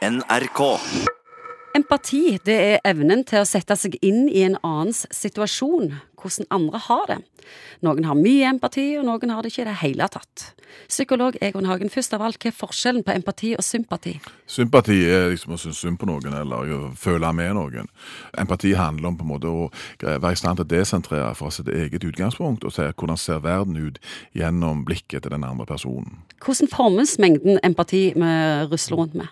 NRK. Empati det er evnen til å sette seg inn i en annens situasjon, hvordan andre har det. Noen har mye empati, og noen har det ikke i det hele tatt. Psykolog Egon Hagen, først av alt, hva er forskjellen på empati og sympati? Sympati er liksom å synes synd på noen, eller å føle med noen. Empati handler om på en måte å være i stand til å desentrere fra sitt eget utgangspunkt, og se hvordan ser verden ut gjennom blikket til den andre personen. Hvordan formes mengden empati vi rusler rundt med?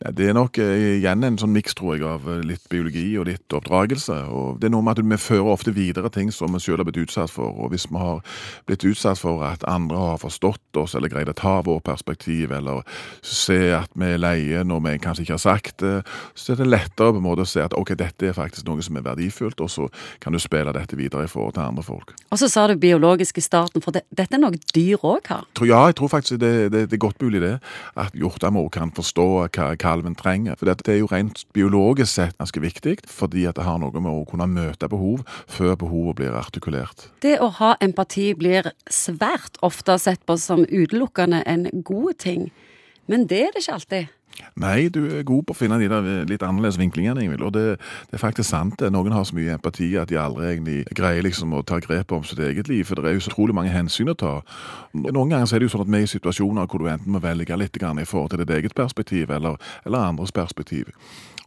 Ja, det er nok eh, igjen en sånn miks, tror jeg, av eh, litt biologi og litt oppdragelse. og Det er noe med at vi fører ofte videre ting som vi selv har blitt utsatt for. og Hvis vi har blitt utsatt for at andre har forstått oss, eller greid å ta vår perspektiv, eller se at vi er leie når vi kanskje ikke har sagt det, så er det lettere på en måte å se at ok, dette er faktisk noe som er verdifullt, og så kan du spille dette videre i forhold til andre folk. Og så sa du biologisk i starten, for det, dette er noe dyr òg har. Ja, jeg tror faktisk det, det, det er godt mulig det, at hjortamor kan forstå hva kalven trenger. For det er jo rent biologisk sett ganske viktig, fordi at det har noe med å kunne møte behov før behovet blir artikulert. Det å ha empati blir svært ofte sett på som utelukkende en god ting, men det er det ikke alltid. Nei, du er god på å finne de der litt annerledes vinklingene, Ingvild. Og det, det, er faktisk sant. Noen har så mye empati at de aldri egentlig greier liksom å ta grep om sitt eget liv. For det er jo så utrolig mange hensyn å ta. Noen ganger er det jo sånn at vi er i situasjoner hvor du enten må velge litt i forhold til ditt eget perspektiv eller, eller andres perspektiv.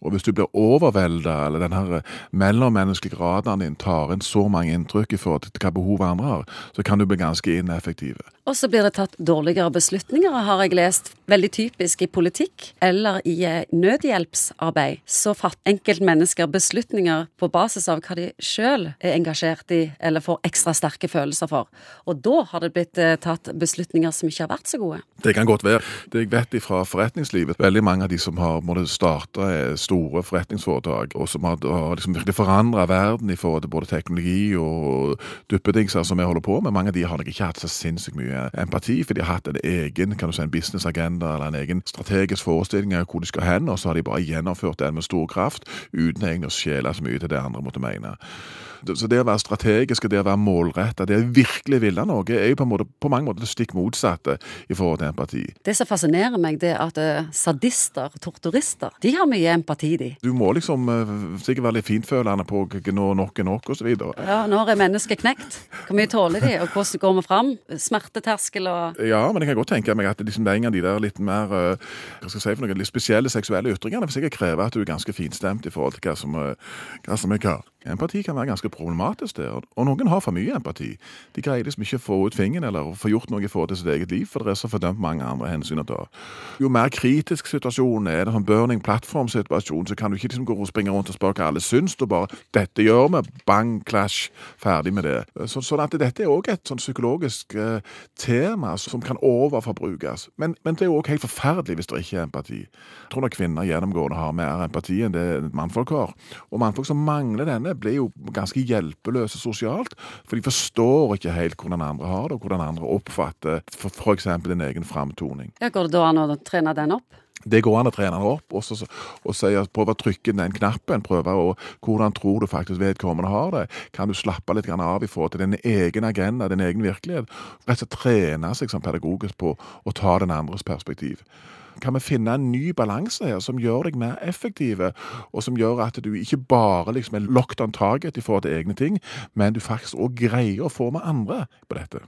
Og hvis du blir overvelda, eller den her mellommenneskelige graden din tar inn så mange inntrykk i forhold til hva behov andre har, så kan du bli ganske ineffektiv. Og så blir det tatt dårligere beslutninger, har jeg lest. Veldig typisk i politikk eller i eh, nødhjelpsarbeid. Så fatter enkeltmennesker beslutninger på basis av hva de sjøl er engasjert i eller får ekstra sterke følelser for. Og da har det blitt eh, tatt beslutninger som ikke har vært så gode. Det kan godt være. Det jeg vet fra forretningslivet, veldig mange av de som har måttet starte store forretningsforetak, og som har, har liksom virkelig forandra verden i forhold til både teknologi og duppedingser som vi holder på med, mange av de har nok ikke hatt så sinnssykt mye empati, for de har hatt en egen kan du si, en businessagenda eller en egen strategisk forestilling av hvor de skal hen, og så har de bare gjennomført den med stor kraft, uten egentlig å skjele så mye til det andre måtte mene. Så det å være strategisk og det å være målretta, det å virkelig ville noe, er jo på, måte, på, mange måter det stikk motsatte i forhold til empati. Det som fascinerer meg, det er at uh, sadister, torturister, de har mye empati, de. Du må liksom uh, sikkert være litt fintfølende på når nok er nok, osv. Ja, når er mennesket knekt? Hvor mye tåler de, og hvordan går vi fram? Smerteterskel og Ja, men jeg kan godt tenke meg at liksom, den er de der litt mer uh, hva skal jeg si for noen litt spesielle seksuelle ytringene vil sikkert kreve at du er ganske finstemt i forhold til hva som, hva som er hva. Empati kan være ganske problematisk der, og noen har for mye empati. De greier liksom ikke å få ut fingeren eller få gjort noe i forhold til sitt eget liv, for det er så fordømt mange andre hensyn å ta. Jo mer kritisk situasjonen er, det sånn burning platform-situasjon, så kan du ikke liksom gå og springe rundt og spørre hva alle syns, og bare 'dette gjør vi', bang, clash, ferdig med det. Så, sånn at dette er òg et sånn psykologisk eh, tema som kan overforbrukes. Men, men, det er jo òg helt forferdelig hvis det ikke er empati. Jeg tror nok kvinner gjennomgående har mer empati enn det mannfolk har. Og mannfolk som mangler denne, blir jo ganske hjelpeløse sosialt, for de forstår ikke helt hvordan andre har det, og hvordan andre oppfatter f.eks. din egen framtoning. Går det da an å trene den opp? Det går an å trene den opp og, så, og si at prøve å trykke den knappen. prøve å, Hvordan tror du faktisk vedkommende har det? Kan du slappe litt av i forhold til din egen agenda, din egen virkelighet? Rett og slett trene seg som pedagogisk på å ta den andres perspektiv kan vi finne en ny balanse her som gjør deg mer effektiv, og som gjør at du ikke bare liksom er locked on target i forhold til egne ting, men du faktisk òg greier å få med andre på dette.